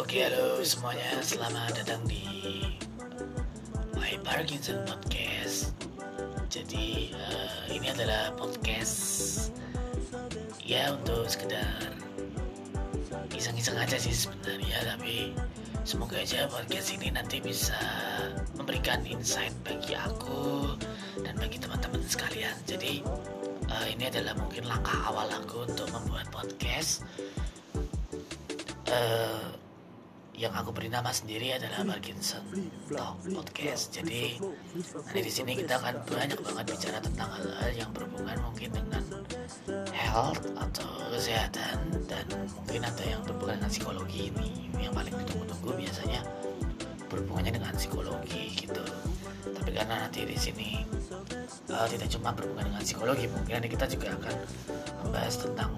Oke halo semuanya. Selamat datang di My Parkinson Podcast. Jadi uh, ini adalah podcast Ya untuk sekedar iseng-iseng aja sih sebenarnya Tapi semoga aja podcast ini nanti bisa memberikan insight bagi aku Dan bagi teman-teman sekalian. Jadi uh, ini adalah mungkin langkah awal aku untuk membuat podcast uh, yang aku beri nama sendiri adalah Parkinson Talk Podcast. Jadi nanti di sini kita akan banyak banget bicara tentang hal-hal yang berhubungan mungkin dengan health atau kesehatan dan mungkin ada yang berhubungan dengan psikologi ini yang paling ditunggu-tunggu biasanya berhubungannya dengan psikologi gitu. Tapi karena nanti di sini uh, tidak cuma berhubungan dengan psikologi, mungkin kita juga akan membahas tentang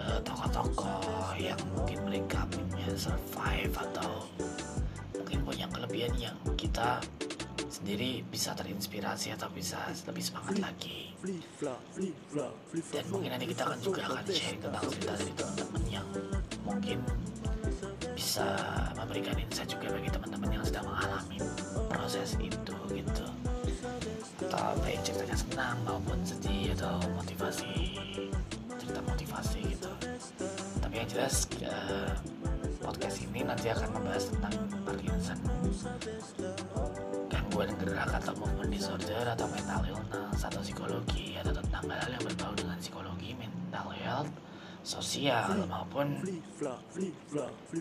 uh, tokoh-tokoh yang mungkin mereka punya survive atau mungkin punya kelebihan yang kita sendiri bisa terinspirasi atau bisa lebih semangat lagi. Dan mungkin nanti kita akan juga akan share tentang cerita dari teman-teman yang mungkin bisa memberikan insight juga bagi teman-teman yang sedang mengalami atau baik ceritanya senang maupun sedih atau motivasi cerita motivasi gitu. Tapi yang jelas uh, podcast ini nanti akan membahas tentang Parkinson gangguan gerak atau movement disorder atau mental illness atau psikologi atau tentang hal-hal yang berbau dengan psikologi mental health sosial maupun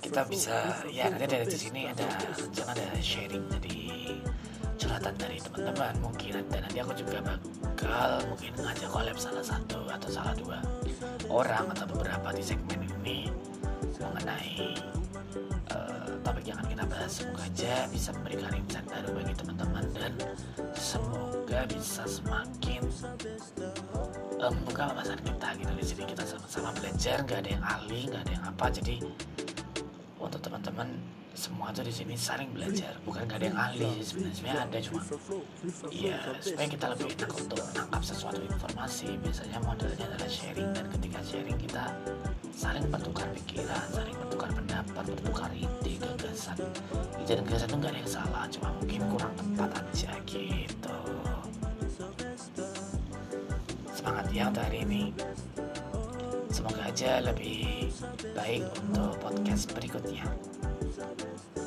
kita bisa ya nanti dari sini ada rencana ada sharing. Jadi curhatan dari teman-teman mungkin dan nanti aku juga bakal mungkin ngajak collab salah satu atau salah dua orang atau beberapa di segmen ini mengenai uh, topik yang akan kita bahas. Semoga aja bisa memberikan insight baru bagi teman-teman dan semoga bisa semakin membuka wawasan kita gitu. Di sini kita sama-sama belajar nggak ada yang ahli nggak ada yang apa. Jadi untuk teman-teman semua tuh di sini saling belajar. Bukan gak ada yang ahli sebenarnya ada cuma iya supaya kita lebih enak untuk menangkap sesuatu informasi. Biasanya modelnya adalah sharing dan ketika sharing kita saling bertukar pikiran saling bertukar pendapat bertukar ide gagasan. Ide dan gagasan itu gak ada yang salah cuma mungkin kurang tepat aja gitu. Semangat ya untuk hari ini. Semoga aja lebih baik untuk podcast berikutnya Sabes